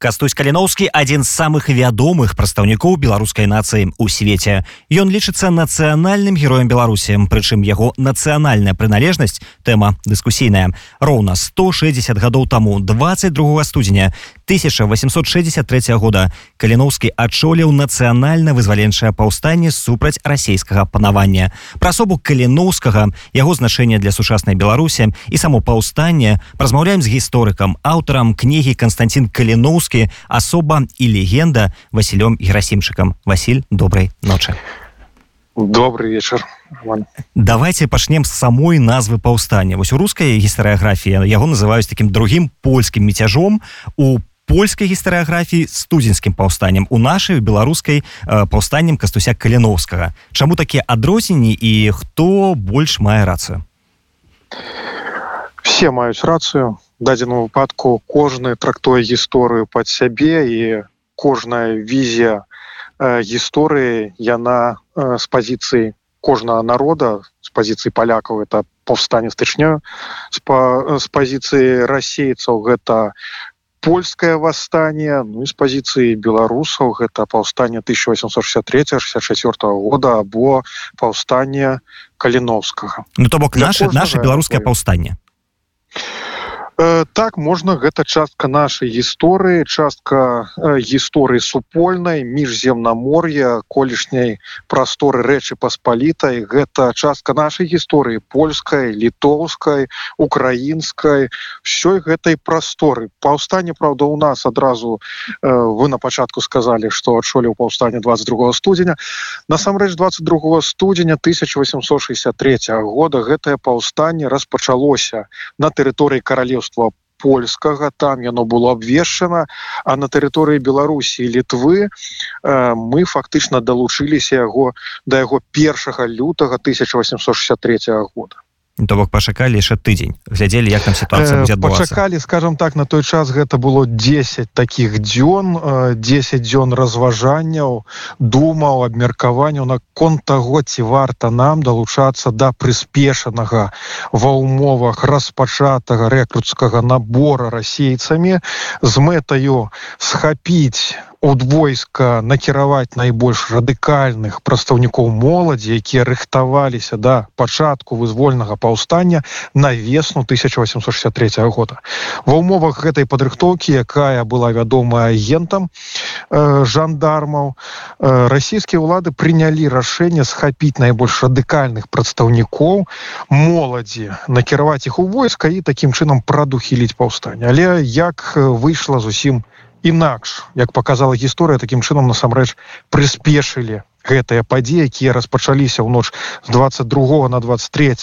Кастусь каліноўскі адзін з самых вядомых прадстаўнікоў беларускай нацыі ў свеце. Ён лічыцца нацыянальным героем Беларусі, прычым яго нацыянальная прыналежнасць тэма дыскусійная. Роўна 160 гадоў таму 22 студзеня 1863 года каліноўскі адчоліў нацыянальна-вызваленчае паўстанне супраць расійскага панавання. Пра асобу каліноўскага яго значэнне для сучаснай беларусі і само паўстанне размаўляем з гісторыкам аўтарам кнігі Константин каліноўскі асоба і легенда Васілём герасімчыкам Васіль добрай ночы добрый вечер давайте пачнем з самой назвы паўстання. Вось у рускай гістарыяграфіі яго называюць таким другим польскім міцяжом у польскай гістарыяграфіі студзенскім паўстаннем у нашай беларускай паўстаннем кастуся каліновскага. Чаму такія адрозненні і хто больш мае рацыю все маюць рацыю дадзеным выпадку кожны трактуе гісторыю под сябе і кожная візія гісторыі яна з пазіцыі кожнага народа з пазіцыі палякаў это паўстане стычнёю з, па, з пазіцыі расейцаў гэта польскае восстание ну з пазіцыі беларусаў гэта паўстанне 1863 64 года або паўстанне каліновскага. Ну то бок наше наше беларускае паўстанне так можна гэта частка нашай гісторыі частка гісторыі супольнай міжземнамор'я колішняй прасторы рэчы паспалітай. Гэта частка нашай гісторыі польскай літоўскай украінскай ўсёй гэтай прасторы. Паўстанне Праўда у нас адразу вы на пачатку сказалі што адчолі ў паўстане 22 студзеня. Насамрэч 22 студзеня 1863 года гэтае паўстанне распачалося на тэрыторыі каралеўства грамадства польскага там яно было абвешчана а на тэрыторыі беларусі літвы э, мы фактычна далучыліся яго да яго першага лютага 1863 года то бок пашакалі яшчэ тыдзень. Глядзелі як там ситуация э, пачакалі скажем так на той час гэта было 10 таких дзён 10 э, дзён разважанняў думаў абмеркаванняў наконт таго ці варта нам далучацца да прыспешанага ва ўмовах распачатага рэкруцкага набора расейцамі з мэтаю схапіць ад войска накіраваць найбольш радыкальных прадстаўнікоў моладзі якія рыхтаваліся да пачатку вызвольнага паўстання на весну 1863 года. Ва умовах гэтай падрыхтоўкі якая была вядомая агентам э, жандармаў э, расійскія ўлады прынялі рашэнне схапіць найбольш радыкальных прадстаўнікоў моладзі накіраваць іх у войска і такім чынам прадухіліць паўстання але як выйшла зусім не інакш як показала гісторыя таким чынам насамрэч прыспешылі гэтыя падзеі якія распачаліся ў ноч з 22 на 23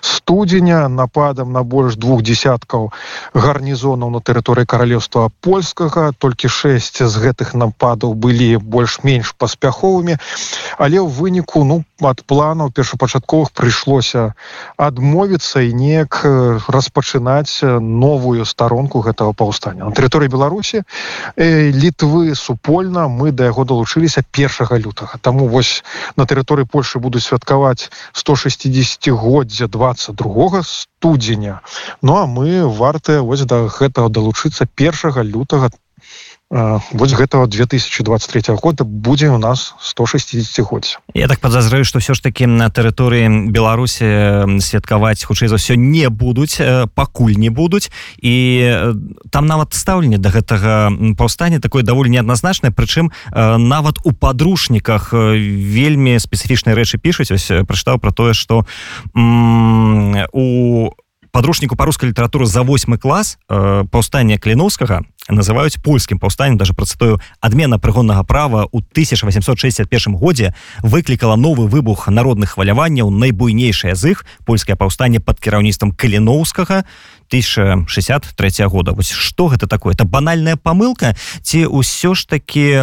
студзеня нападам на больш двух десяткаў гарнізонаў на тэрыторыі каралевства польскага. Толькі 6 з гэтых нападаў былі больш-менш паспяховымі. Але ў выніку ну ад планаў першапачатковых прыйшлося адмовіцца і неяк распачынаць новую старонку гэтага паўстання. На тэрыторыі беларусі літвы супольна мы да яго далучыліся першага лютага Таму вось на тэрыторыі Польшы будуць святкаваць 160годдзя 22 студзеня. Ну а мы вартыя вось да гэтага далучыцца першага лютага вось гэтага 2023 года будзе у нас 160годдзя Я так подазраю что все ж таки на тэрыторыі беларусі святкаваць хутчэй за ўсё не будуць пакуль не будуць і там нават стаўленне до да гэтага паўстання такое даволі неадназначнае. Прычым нават у падручніках вельмі спецыфічныя рэчы пішуць. Ось прачытаў про тое что у подручніку па-рускай літаратуры за восьмы клас паўстання кліновскага называюць польскім паўстаннем даже працытую адмена прыгоннага права у 1861 годзе выклікала новы выбух народных хваляванняў найбуйнейшае з іх польскае паўстанне под кіраўніцтвам каліноўскага 1063 года. Вось что гэта такое? Это банальная памылка ці ўсё ж таки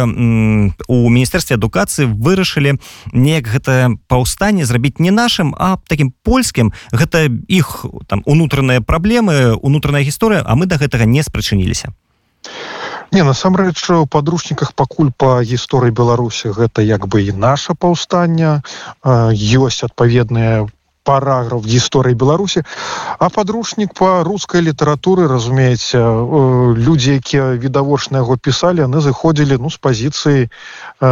у міністэрстве адукацыі вырашылі неяк гэта паўстанне зрабіць не нашим а таким польскім гэта іх там унутраныя праблемы унутраная гісторыя а мы до да гэтага не спрачыніліся не насамрэч у падручніках пакуль по гісторыі беларусі гэта як бы і наша паўстання ёсць адпаведныя параграф гісторыі беларусі а подручнік по рускай літаратуры разумееце э, людзі якія відавочна яго пісалі яны заходзілі ну з пазіцыі э,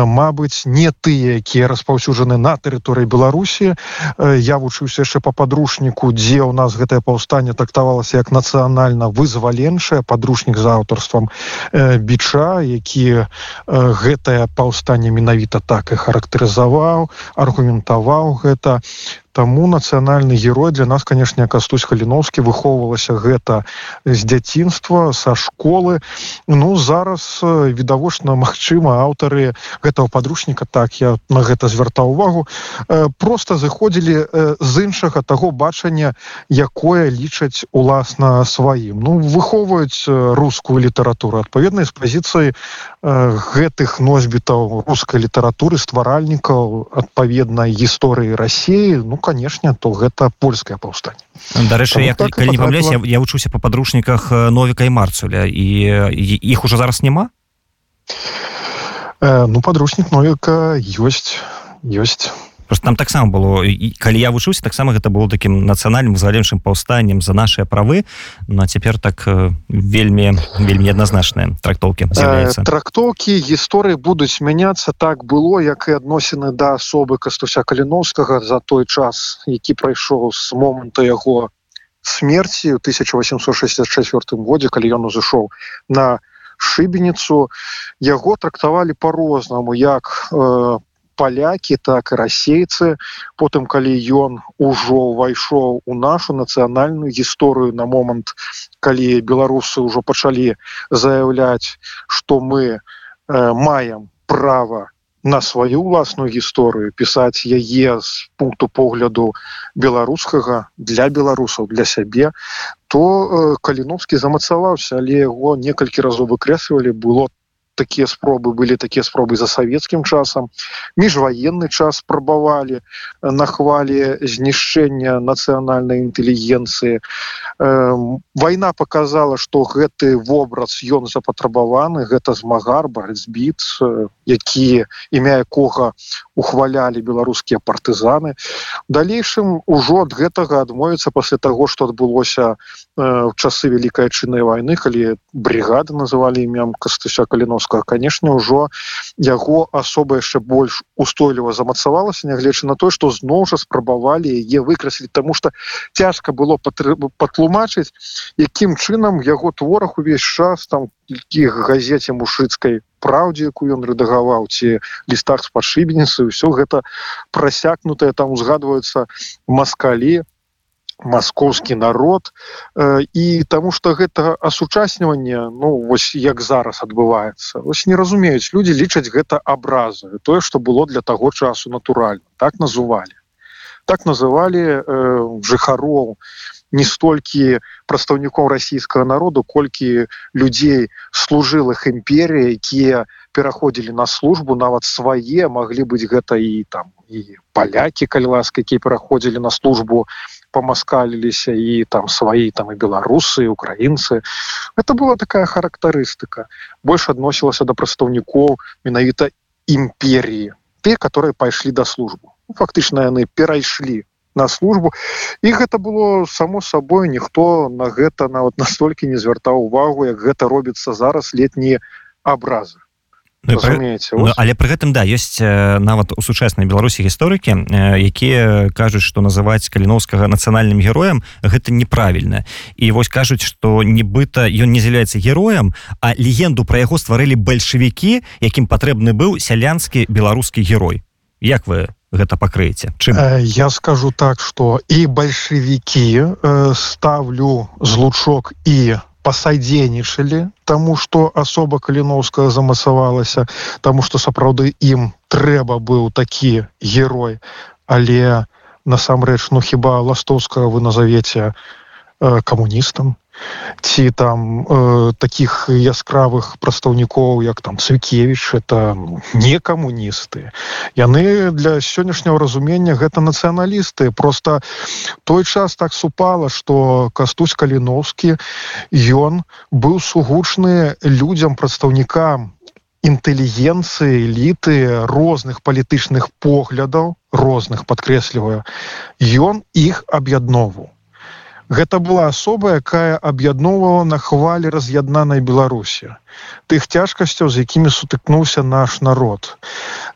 Мабыць не тыя якія распаўсюджаны на тэрыторыі беларусі. Э, я вучыўся яшчэ по подручніку дзе у нас гэтае паўстанне трактавалася як нацыянальна вызваленшае подручнік за аўтарствам біча які гэтае паўстанне менавіта так і характарызаваў аргументаваў гэта Таму нацыянальны герой для нас канешне кастусь халіновскі выхоўвалася гэта з дзяцінства са школы. Ну зараз відавочна магчыма аўтары гэтага падручніка так я на гэта звяртаў увагу просто заходзілі з іншага таго бачання якое лічаць уласна сваім. Ну выхоўваюць рускую літаратуру. Адпаведнай з пазіцыі гэтых носьбітаў рускай літаратуры стваральнікаў адпаведнай гісторыі рассіі ну канешне то гэта польскае паўстанне. Дарэчы я так, не памляюсь я, я вучуся по падручніках новіка і марцуля і іх уже зараз няма? Э, ну падручнік новіка ёсць ёсць просто там таксама было і калі я вучуся таксама гэта было таким нацыянальным заленшым паўстаннем за наши правы. Но ну, цяпер так вельмі вельмі адназначныя трактоўки трактоўкі гісторыі будуць мяняцца. Так было як і адносіны да асобы кастуся каліновскага за той час які прайшоў з моманта яго смерти 1864 годзе калі ён узышоў на шыбеніцу. Яго трактавалі по-рознаму як по э, палякі так расейцы потым калі ён ужо ўвайшоў у нашу нацыянальную гісторыю. На момант калі беларусы ўжо пачалі заяўляць што мы э, маем права на сваю ўласную гісторыю пісаць яе з пункту погляду беларускага для беларусаў для сябе то э, каліновскі замацаваўся але яго некалькі разоў выкрэсвалі было там такія спробы былі такія спробы за савецкім часам. Міжваенны час спрабавалі на хвалі знішчэння нацыянальнай інтэлігенцыі. Вайна показала что гэты вобраз ён запатрабаваны. Гэта змагар барацьбіц які імя якога ухвалялі беларускія партызаны. Далейшым ужо ад гэтага адмовіцца пасля таго что адбылося в часы вялікай чыннай войны калі бригады называлі імям кастыся калінос беларускага канешне ўжо яго асоба яшчэ больш устойліва замацавалася нягледзячы на тое што зноў жа спрабавалі яе выкрасіць тому что цяжка было патлумачыць якім чынам яго творах увесь час там іх газеце мушыцкай праўдзе якую ён рэдагаваў ці лістах з падшыбеніцы ўсё гэта прасякнутае там узгадваюцца маскалі маскоўскі народ э, і таму что гэта асучасніванне ну вось як зараз адбываецца. Ось не разумеюць люди лічаць гэта абразу тое что было для таго часу натуральна. Так называлі. Так называлі э, жыхароў не столькі прадстаўнікоў расійскага народу колькі людзей служылых імперій якія пераходзілі на службу нават свае маглі быць гэта і там і палякі калі ласка якія пераходзілі на службу помаскаліліся і там сваі там і беларусы украінцы. Это была такая характарыстыка. Больш адносілася да прадстаўнікоў менавіта імперіі те которые пайшлі да службу. Ну, фактычна яны перайшлі на службу. І гэта было само сабой ніхто на гэта нават настолькі не звяртаў увагу як гэта робіцца зараз летнія абразы Ну, ну, але пры гэтым да ёсць э, нават у сучаснай беларусі гісторыкі э, якія кажуць што называць каліновскага нацыянальным героем гэта неправільна. І вось кажуць што нібыта ён не з'яўляецца героем а легенду пра яго стварылі бальшавікі якім патрэбны быў сялянскі беларускі герой. Як вы гэта пакрыеце? Чым? Э, я скажу так что і бальшавікі ставлю злучок і пасадзейнічалі тому что асоба каліновская замасавалася тому что сапраўды ім трэба быў такі герой але насамрэч ну хіба ластовскага вы назовете э, камуністам ці там э, таких яскравых прадстаўнікоў як там цвікевич это не камуністы. Яны для сённяшняго разумення гэта нацыяналісты. Просто той час так супала что кастусь каліновскі ён быў сугучны людзям прадстаўнікам інтэлігенцыі эліты розных палітычных поглядаў розных падкрэсліваю. Ён іх аб'яднову Гэта была асоба, якая аб'ядноўвала на хвалі раз'яднанай Беларусі. Тых цяжкасцяў, з якімі сутыкнуўся наш народ.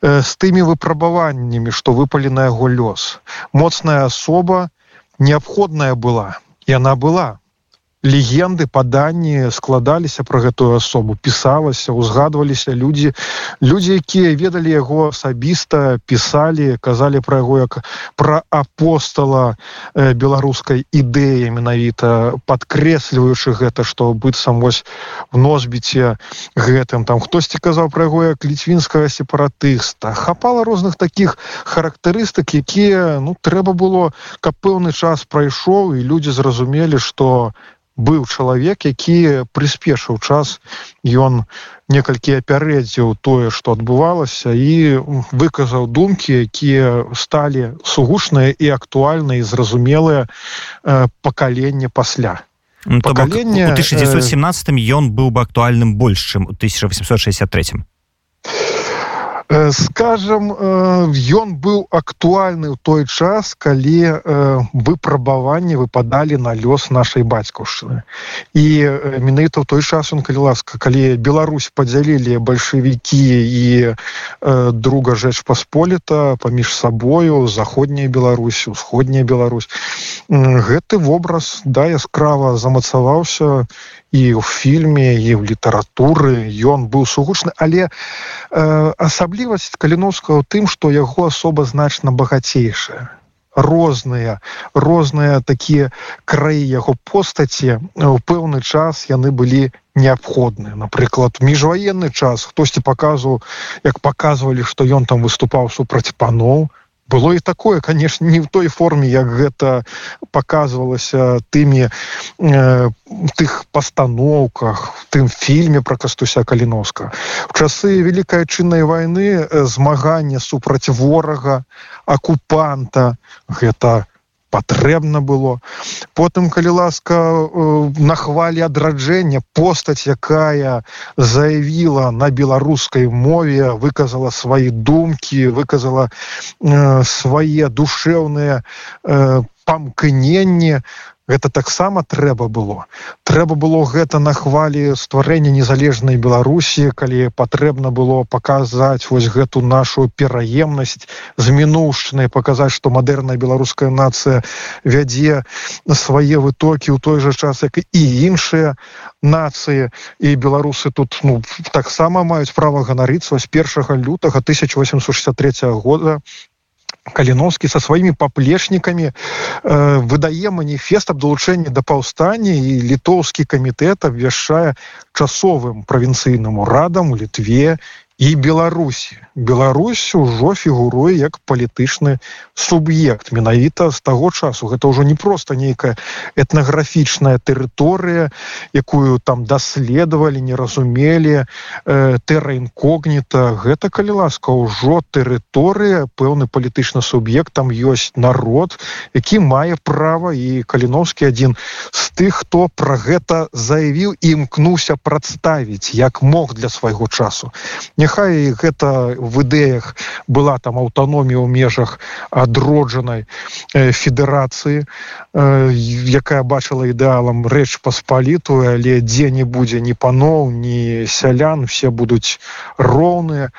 Э, з тымі выпрабаваннямі, што выпалі на яго лёс. Моцная асоба неабходная была. Яна была легенды паданні складаліся про гэтую асобу пісалася узгадваліся людзі людзі якія ведалі яго асабіста пісалі казалі пра яго як пра апостала э, беларускай ідэі менавіта падкрэсліваючы гэта што быццам вось в носьбіце гэтым. Там хтосьці казаў пра яго як ліцвінскага сепаратыста. Хапала розных таких характарыстык якія ну трэба было каб пэўны час прайшоў і людзі зразумелі что быў чалавек які прыспешыў час ён некалькі апярэдзіў тое што адбывалася і выказаў думкі якія сталі сугучныя і актуальныя і зразумелыя пакаленне пасля. Ну, пакаленне 1917 ён быў бы актуальным больш чым у 1863 Э, скажем ён э, быў актуальны ў той час калі э, выпрабаванні выпадалі на лёс нашай бацькаўшчыны і менавіта ў той час он калі ласка калі Беларусь подзялілі бальшавікі і друга жэч пасполіта паміж сабою заходняя Беларусь усходняя Беларусь гэты вобраз да яскрава замацаваўся і ў фільме і ў літаратуры ён быў сугучны але э, асаблівасць каліновскага тым што яго асоба значна багацейшая розныя розныя такія краі яго постаці у пэўны час яны былі неабходныя. Напрыклад міжваенны час хтосьці паказваў як паказвалі што ён там выступаў супраць паноў было і такое конечно не в той форме як гэта показывалася тымі э, тых пастаноўках тым фільме про кастуся каліновска. В часы великкай чыннай войны змагання супраць ворага акупанта гэта у патрэбна было. Потым калі ласка э, на хвалі адраджэння постаць якая заявіла на беларускай мове выказала свае думкі выказала э, свае душэўныя э, памкненні гэта таксама трэба было. Трэба было гэта на хвалі стварэння незалежнай беларусі калі патрэбна было паказаць вось гэту нашу пераемнасць з мінуўшчынай паказаць што мадэрная беларуская нацыя вядзе свае вытокі ў той жа час як і іншыя нацыі. І беларусы тут ну таксама маюць права ганарыцца. З першага лютага 1863 года каліновскі со сваімі паплечнікамі э, выдае маніфест аб далучэнні да паўстання і літоўскі камітэт абвяшчае часовым правінцыйным урадам у літве і беларусі. Беларусь ужо фігуруе як палітычны суб'ект менавіта з таго часу. Гэта ўжо не просто нейкая этнаграфічная тэрыторыя якую там даследавалі не разумелі э, тэра інкогніта. Гэта калі ласка ўжо тэрыторыя пэўны палітычны суб'ект там ёсць народ які мае права. І каліновскі адзін з тых хто про гэта заявіў імкнуўся прадставіць як мог для свайго часу няхай гэта в ідэях была там аўтаномія ў межах адроджанай э, федэрацыі э, якая бачыла ідэалам рэч паспалітую але дзе не будзе ні паноў ні сялян все будуць роўныя.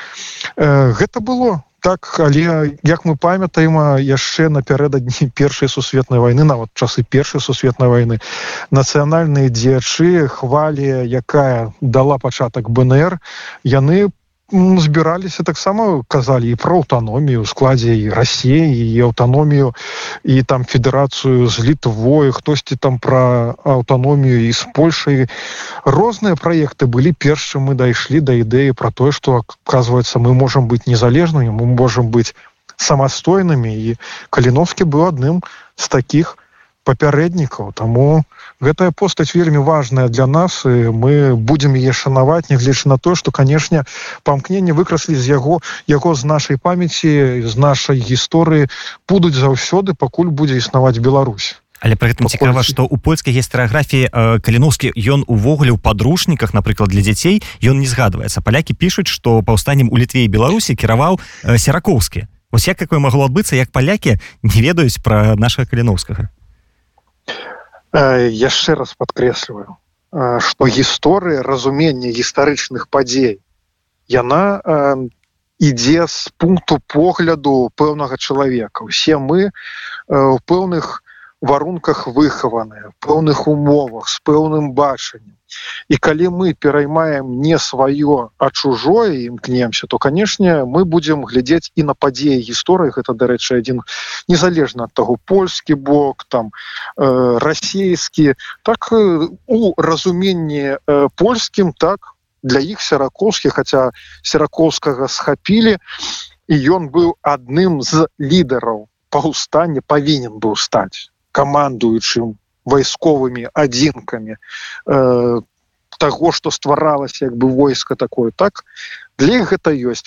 Э, гэта было так але як мы памятаем яшчэ напярэдадні першай сусветнай войны нават часы першай сусветнай войны нацыянальныя дзеячы хвалі якая дала пачатак бнр яны збіраліся таксама казалі і про аўтаномію складзе і рассеі і аўтаномію і там федэрацыю з літвою хтосьці там про аўтаномію і з польшай розныя праекты былі першым мы дайшлі да ідэі про тое что оказывается мы можем быть незалежнымі мы можем быть самастойнымі і каліновскі быў адным з таких папярэднікаў таму гэтая постаць вельмі важная для нас і мы будемм яе шанаваць нягледзячы на то что канешне памкненне выкраслі з яго яго з нашай памяці з нашай гісторыі будуць заўсёды пакуль будзе існаваць Беларусь. Але при гэтым цікава что у польскай гістарыяграфіі э, каліновскі ён увогуле ў падручніках напрыклад для дзяцей ён не згадваецца. Палякі пішуць что паўстаннем у літве і беларусі кіраваў э, сераковскі ось як какое магло адбыцца як палякі не ведаюць пра нашага каліновскага яшчэ раз подкрэсліваю э, что гісторыя разумення гістарычных падзей яна э, ідзе з пункту погляду пэўнага чалавека. Усе мы э, у пэўных у варунках выхаваныя пэўных умовах з пэўным бачаннем і калі мы пераймаем не сваё а чужое імкнемся то канешне мы будемм глядзець і на падзеі гісторыі гэта дарэчы адзін незалежна ад таго польскі бок там э, расійскі так э, у разуменні э, польскім так для іх сераковскі хаця сераковскага схапілі і ён быў адным з лідараў. Паўстання павінен быў стаць камандуючым вайсковымі адзінкамі э, таго што стваралася як бы войска такое. Так для іх гэта ёсць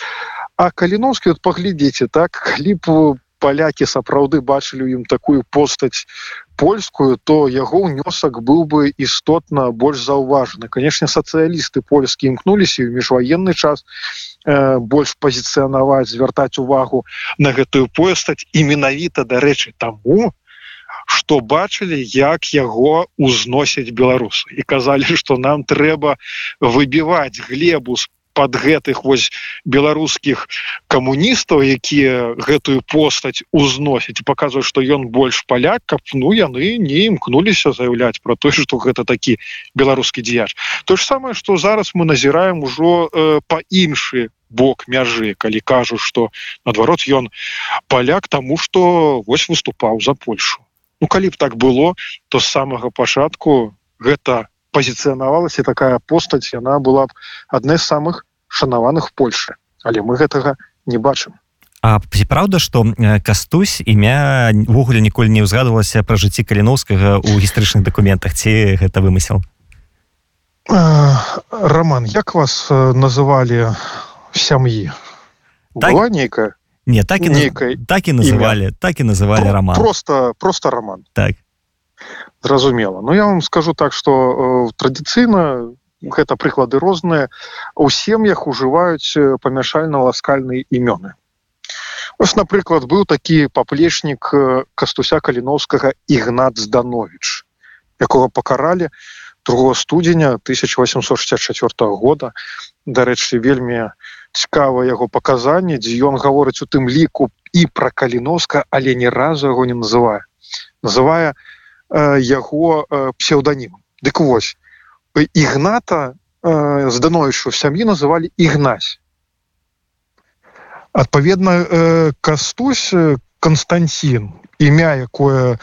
а каліновскі вот паглядзіце так калі б палякі сапраўды бачылі ім такую постаць польскую то яго ўнёсак быў бы істотна больш заўважаны. Канешне сацыялісты польскі імкнуліся ў міжваенны час э, больш пазіцыянаваць звяртаць увагу на гэтую постаць. І менавіта дарэчы таму што бачылі як яго узносяць беларусы. І казалі што нам трэба выбіваць глебу з под гэтых вось беларускіх камуністаў якія гэтую постаць узносяць паказваюць што ён больш паляк каб ну яны не імкнуліся заяўляць про то что гэта такі беларускі дзеяч то ж самае что зараз мы назіраем ужо э, по іншы бок мяжы калі кажу что наадварот ён паляк тому что вось выступаў за польшу ну калі б так было то з самага пачатку гэта пазіцыянавалася такая постаць яна была б адной з самых шанаваных Польшы але мы гэтага не бачым. Ці праўда что кастусь імявогуле ніколі не ўзгадывалася пра жыцці каліновскага у гістарычных дакументах? Ці гэта вымысел? Роман як вас называлі сям'і? Так... была нейкая не так і нейкай так і называли імя. так і называли Про, роман. просто просто роман. Так. Зразумела Ну я вам скажу так что э, традыцыйна гэта прыклады розныя у сем'ях ужываюць э, памяшальна-ласкальныя імёны ось напрыклад быў такі паплечнік э, кастуся каліновскага ігнат зданович якога пакаралі 2 студзеня 1864 года. Дарэчы вельмі у цікава яго паказанне дзе ён гаворыць у тым ліку і пра каліновска але ні разу яго не называе. Называе э, яго э, псеўданім дык вось ігната э, здановішчу сям'і называлі ігнась. Адпаведна э, кастусь константин імя якое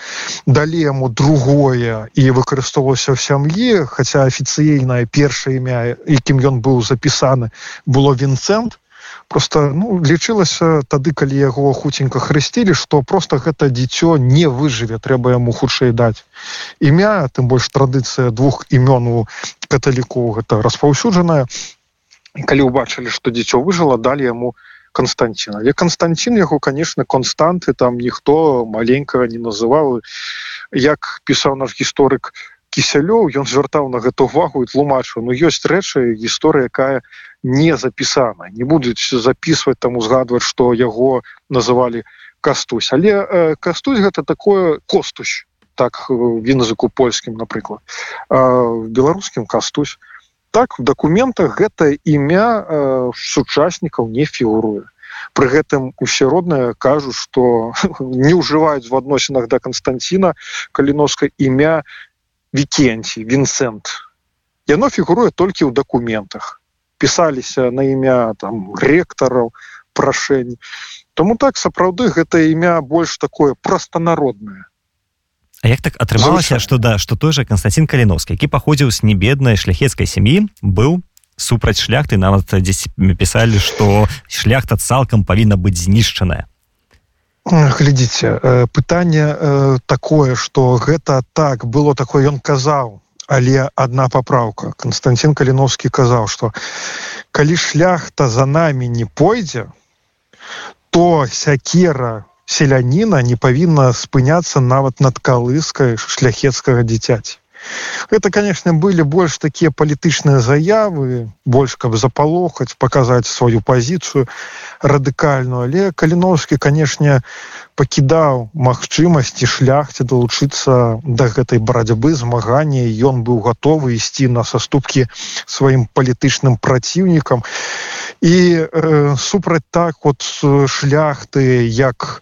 далі яму другое і выкарыстоўвалася ў сям'і хаця афіцыйнае першае імя якім ён быў запісаны было вінцэнт. Просто ну лічылася тады калі яго хуценька хрысцілі что просто гэта дзіцё не выжыве трэба яму хутчэй даць імя тым больш традыцыя двух імён у каталікоў гэта распаўсюджаная. Калі ўбачылі что дзіцё выжыла далі яму у константин. Але константин яго конечно константы там ніхто маленького не называў як пісаў наш гісторык кісялёў ён звяртаў на гэту увагу і тлумачыў ну ёсць рэчы гісторыя якая не запісана не будуць записывать там узгадваць что яго называлі кастусь але э, кастусь гэта такое костусь так в языку польскім напрыклад беларускім кастусь так в документах гэта імя э, сучаснікаў не фігуруе. При гэтым усе родныя кажуць что не ўжываюць в адносінах до да константина каліновска імя вікенці вінцент яно фігуруе толькі ў документах пісаліся на імя там ректараў прашэнь тому так сапраўды гэта імя больш такое простанароднае А як так атрымалася что да что той же константин каліновскі які паходзіў з небеднай шляхецкай сям'і быў супраць шляхты нават дзесь пісалі что шляхта цалкам павінна быць знішчаная. Глядзіце э, пытанне э, такое что гэта так было такое ён казаў але одна поправка константин каліновскі казаў что калі шляхта за нами не пойдзе то сякера селяніна не павінна спыняцца нават над калыскай шляхецкага дзіцяці. Это конечно были больш такія палітычныя заявы больш каб запалохаць показаць сваю пазіцыю радыкальную. Але каліновскі канешне пакідаў магчымасці шляхце далучыцца да гэтай барацьбы змагання ён быў гатовы ісці на саступкі сваім палітычным праціўнікам і э, супраць так от шляхты як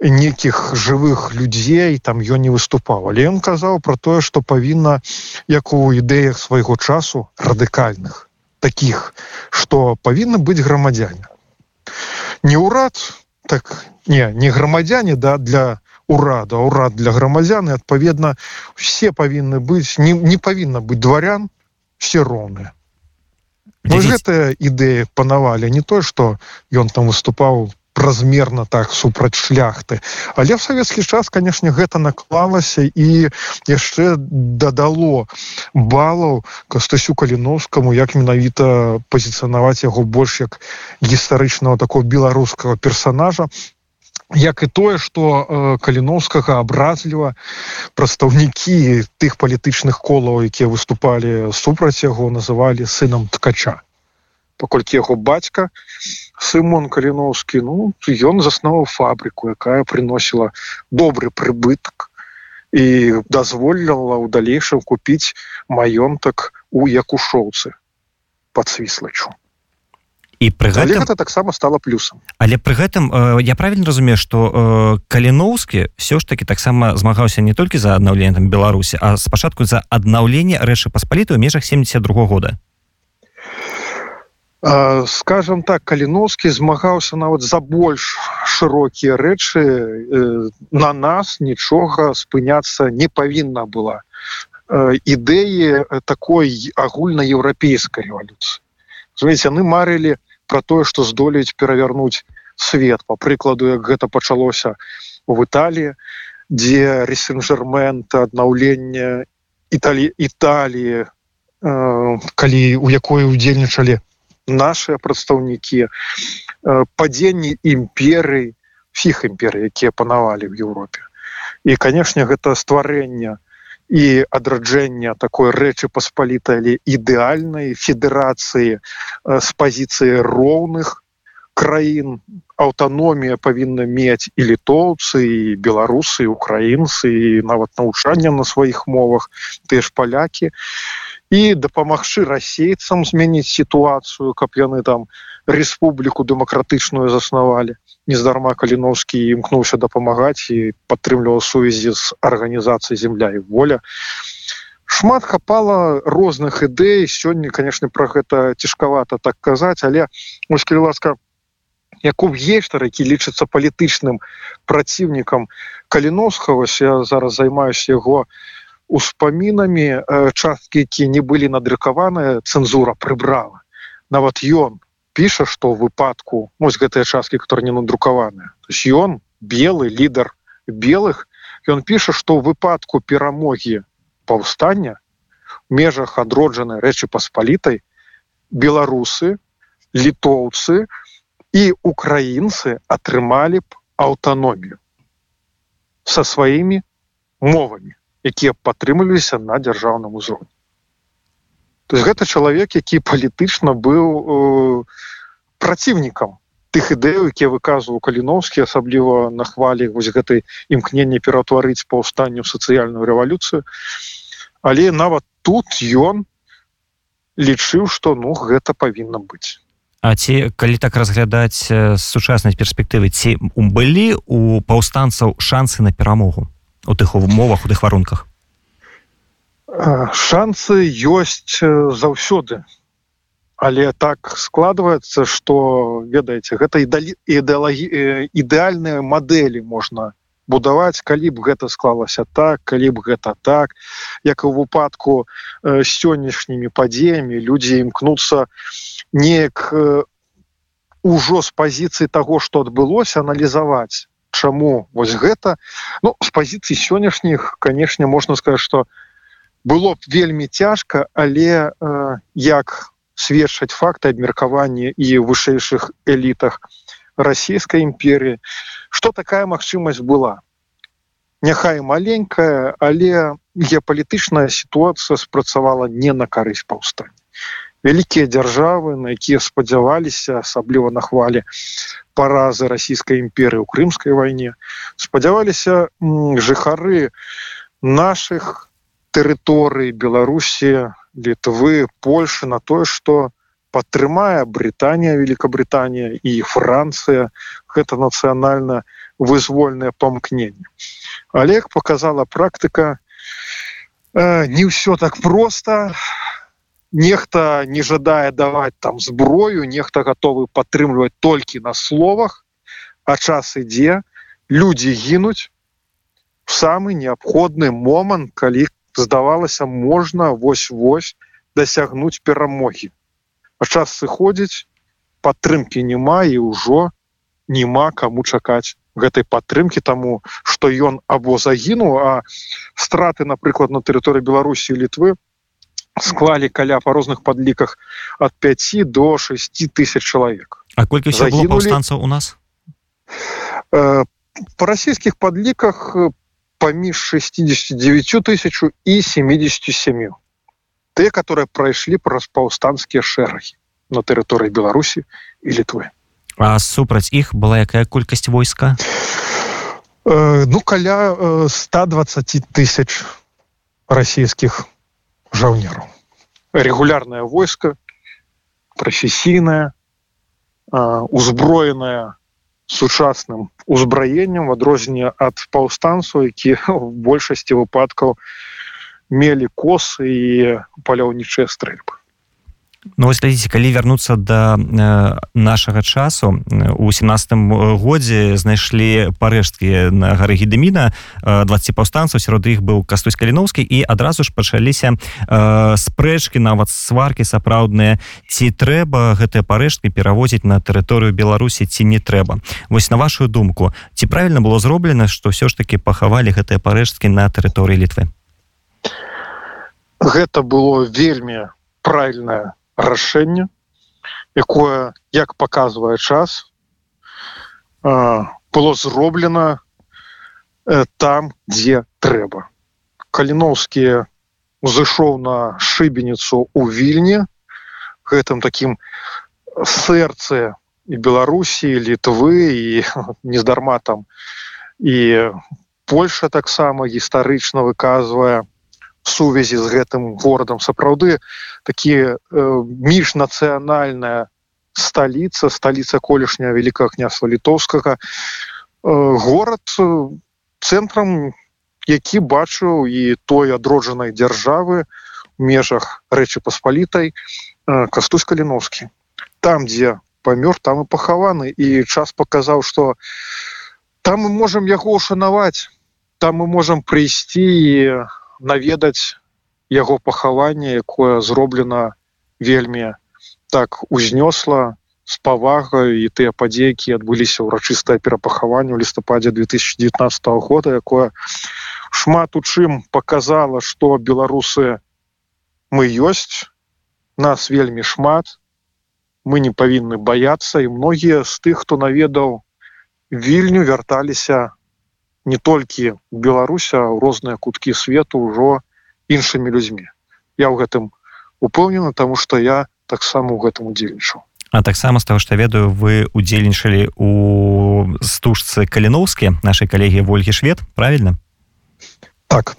нейкіх жывых людзей там ён не выступаў. Але ён казаў про тое что павінна як у ідэях свайго часу радыкальных таких что павінна быць грамадзяне. Не ўрад так не не грамадзяне да для урада урад для грамадзяны адпаведна все павінны быць не, не павінна быць дварян все роўныя гэтая ідэя панавалі не то что ён там выступаў празмерна так супраць шляхты. Але в савецкі час канешне гэта наклалася і яшчэ дадало балаў кастасю каліновскаму як менавіта пазіцыянаваць яго больш як гістарычнага такого беларускага персонажа як і тое что э, каліновскага абразліва прадстаўнікі тых палітычных колаў якія выступалі супраць яго называлі сынам ткача. Паколькі яго бацька сымон каліновскі ну ён заснаваў фабрыку якая приносіла добры прыбытак і дазволіла ў далейшым купіць маёнтак у якушоўцы под свіслачу і пры гэтым гэта таксама стала плюсам. Але пры гэтым э, я правильно разумею что э, каліноўскі все ж таки таксама змагаўся не толькі за аднаўленнем беларусі а спачатку за аднаўленне рэчы паспаліты ў межах 72 года. Скажем так каліновскі змагаўся нават за больш шырокія рэчы на нас нічога спыняцца не павінна была. Ідэі такой агульнаеўрапейскай рэвалюцыі. Яны марылі про тое што здолеюць перавярнуць свет. По прыкладу як гэта пачалося в італіі дзе ресен-жермент аднаўлення італі італіі калі у якой удзельнічалі наши прадстаўнікі падзенні імперыі всіх імперый якія панавалі в Еўропе. І канешне гэта стварэнне і адраджэння такой рэчы паспалітай ідэальнай федэрацыі з пазіцыі роўных краін аўтаномія павінна мець і літоўцы і беларусы украінцы і нават навучання на сваіх мовах ты ж палякі і дапамагчы расейцам змяніць сітуацыю каб яны там рэспубліку дэмакратычную заснавалі нездарма каліновскі імкнуўся дапамагаць і падтрымліваў сувязі з арганізацыяй земля і воля шмат хапала розных ідэй. Сёння конечно про гэта цяжкавата так казаць але мускі ласка Якуб ейштар які лічыцца палітычным праціўнікам каліновскага я зараз займаюся яго успамінамі э, часткі які не былі надрыкаваныя цэнзура прыбрала. Нават ён піша што выпадку вось гэтыя часткі которые не надрукаваныя. То есть ён белы лідар белых ён піша што ў выпадку перамогі паўстання межах адроджанай рэчы паспалітай беларусы літоўцы і украінцы атрымалі б аўтаномію со сваімі мовамі якія падтрымліваліся на дзяржаўным узроўні то есть гэта чалавек які палітычна быў э, праціўнікам тых ідэяў якія выказваў каліновскі асабліва на хвалі вось гэтай імкнення ператварыць паўстанню сацыяльную рэвалюцыю. Але нават тут ён лічыў што ну гэта павінна быць. А ці калі так разглядаць з сучаснай перспектывы ці былі у паўстанцаў шансы на перамогу у тых умовах у тых варунках шансы ёсць заўсёды. Але так складваецца что ведаеце гэта ідэалагі ідэальныя мадэлі можна будаваць калі б гэта склалася так калі б гэта так. Як і ў выпадку з сённяшнімі падзеямі людзі імкнуцца неяк ужо з пазіцыі таго што адбылося аналізаваць чаму вось гэта. Ну з пазіцыі сённяшніх канешне можна сказаць что было б вельмі цяжка але э, як сведчаць факты абмеркавання і вышэйшых элітах расійскай імперіі что такая магчымасць была. Няхай маленькая але геапалітычная сітуацыя спрацавала не на карысць паўстання вялікія дзяржавы на якія спадзяваліся асабліва на хвале паразы расійскай імперыі ў крымскай вайне спадзяваліся жыхары наших тэрыторый беларусі літвы польши на тое что падтрымае британія великкабританія і францыя гэта нацыянальна вызвольнае памкненне олег показала практыка э, не ўсё так просто. Нехта не жадае даваць там зброю нехта готовы падтрымліваць толькі на словах а час ідзе люди гінуць самы неабходны момант калі здавалася можна вось-вось дасягнуць перамогі. А час сыходзіць падтрымки няма і ўжо няма каму чакаць гэтай падтрымки тому что ён або загінуў а страты напрыклад на тэрыторыі беларусі літвы склалі каля па розных падліках ад 5 до 6 тысяч чалавек. А колькі паўстанцаў у нас? Э, по расійскіх падліках паміж 69 тысяч і 77 те которые прайшлі праз паўстанцкія шэрагі на тэрыторыі беларусі і літвы а супраць іх была якая колькасць войска? Э, ну каля э, 120 тысяч расійскіх жаўнеру регулярное войско професійная узброеная сучасным узбраеннем в адрозненне ад паўстанцу які в большасці выпадкаў мелі косы і паляўнічыя стрэльбы Ну вось глядзіце калі вярнуцца да э, нашага часу у семнадцатым годзе знайшлі парэшткі на гары гідеміна э, 20 паўстанцаў сярод іх быў кастусь каліновскі і адразу ж пачаліся э, спрэчкі нават сваркі сапраўдныя ці трэба гэтыя парэшткі перавозіць на тэрыторыю беларусі ці не трэба. Вось на вашу думку ці правильно было зроблена што ўсё ж таки пахавалі гэтыя парэшткі на тэрыторыі літвы? Гэта было вельмі правильное рашэнне якое як показывае час было зроблена там дзе трэба. Каліновскі узышоў на шыбеніцу у вільні гэтым таким сэрцы і беларусі літвы і нездарма там і польша таксама гістарычна выказвае сувязі з гэтым горадам сапраўды такі э, міжнацыянальная сталіца сталіца колішняя великкага княства літоўскага. Э, горад э, цэнтрам які бачыў і той адроджанай дзяржавы межах рэчы паспалітай э, кастусь каліновскі там дзе памёр там і пахаваны. І час паказаў что там мы можем яго ушанаваць там мы можем прыйсці і наведаць яго пахаванне якое зроблена вельмі так узнёсла с павагаю і тыя падзейкі адбыліся ўрачыстае перапахаванне ў лістападзе 2019 года якое шмат у чым показала что беларусы мы ёсць нас вельмі шмат мы не павінны баяцца і многія з тых хто наведаў вільню вярталіся не толькі Беларуся розныя куткі свету ўжо іншымі людзьмі. Я ў гэтым упэўнена тому что я таксама у гэтым удзельнічаў. А таксама з того что ведаю вы удзельнічалі у стужцы каліноўскі нашай калегі ольгі швед правильно так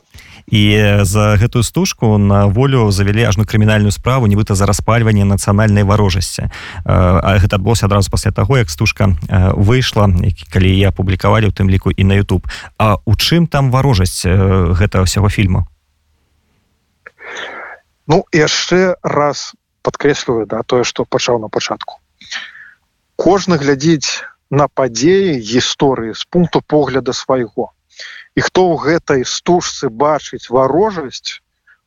і за гэтую стужку на волю завялі ажну крымінальную справу нібыта за распальванне нацыянальнай варожасці. А гэта адбылося адразу пасля таго як стужка выйшла калі я апублікавалі у тым ліку і на YouTube. А у чым там варожасць гэта ўсяго фільму Ну яшчэ раз подкрэсліваю да тое што пачаў на пачатку. Кожны глядзіць на падзеі гісторыі з пункту погляда свайго і хто ў гэтай стужцы бачыць варожасць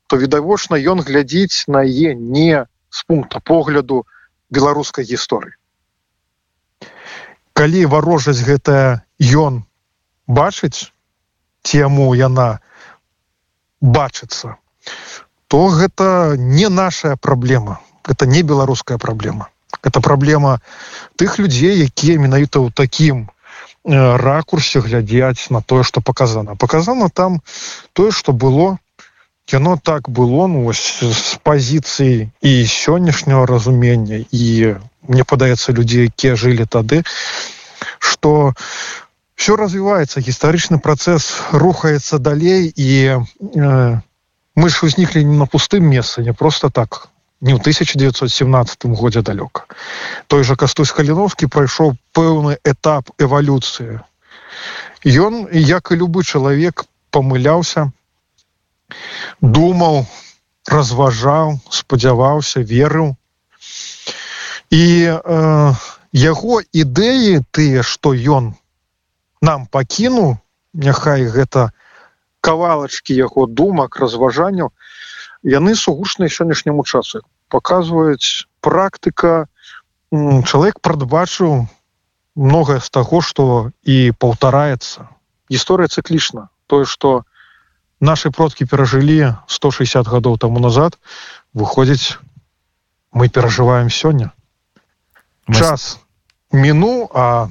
то відавочна ён глядзіць на е не з пункта погляду беларускай гісторыі. Калі варожасць гэтая ён бачыць тему яна бачыцца то гэта не наша праблема это не беларуская праблема. Это праблема тых людзей якія менавіта ў такім э, ракурсе глядзяць на тое что показано показано там тое что было. Кіно так было ну ось з пазіцыі і сённяшняго разумення. І мне падаецца людзей якія жылі тады что все развіваецца гістарычны працэс рухаецца далей і э, мы ж узніклі не на пустым месцы не просто так не ў 1917 годзе далёка. Той же кастусь каліновскі прайшоў пэўны этап эвалюцыі. Ён як і любы чалавек памыляўся думаў разважаў спадзяваўся верыў. І э, яго ідэі тыя што ён нам пакінуў няхай гэта кавалачкі яго думак разважанняў яны сугучныя сённяшняму часу показваюць практыка. Чалавек прадбачыў многае з таго што і паўтараецца. Гісторыя цыклічна. Тое што наши продкі перажылі 160 гадоў таму назад выходзіць мы перажываем сёння. Час міну а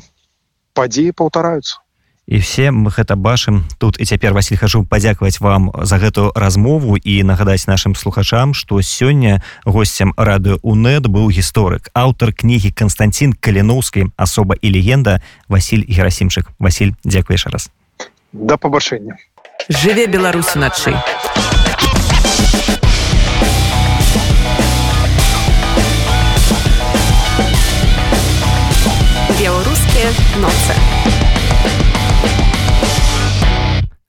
падзеі паўтараюцца і все мы гэта бачым тут. І цяпер Васіль хожу падзякаваць вам за гэту размову і нагадаць нашим слухачам что сёння гостцем радыо унет быў гісторык аўтар кнігі Константин каліноўскі асоба і легенда Васіль герасімчык. Васіль дзякуеш раз. Да пабачэння. Жыве беларусі начы беларускія ноцы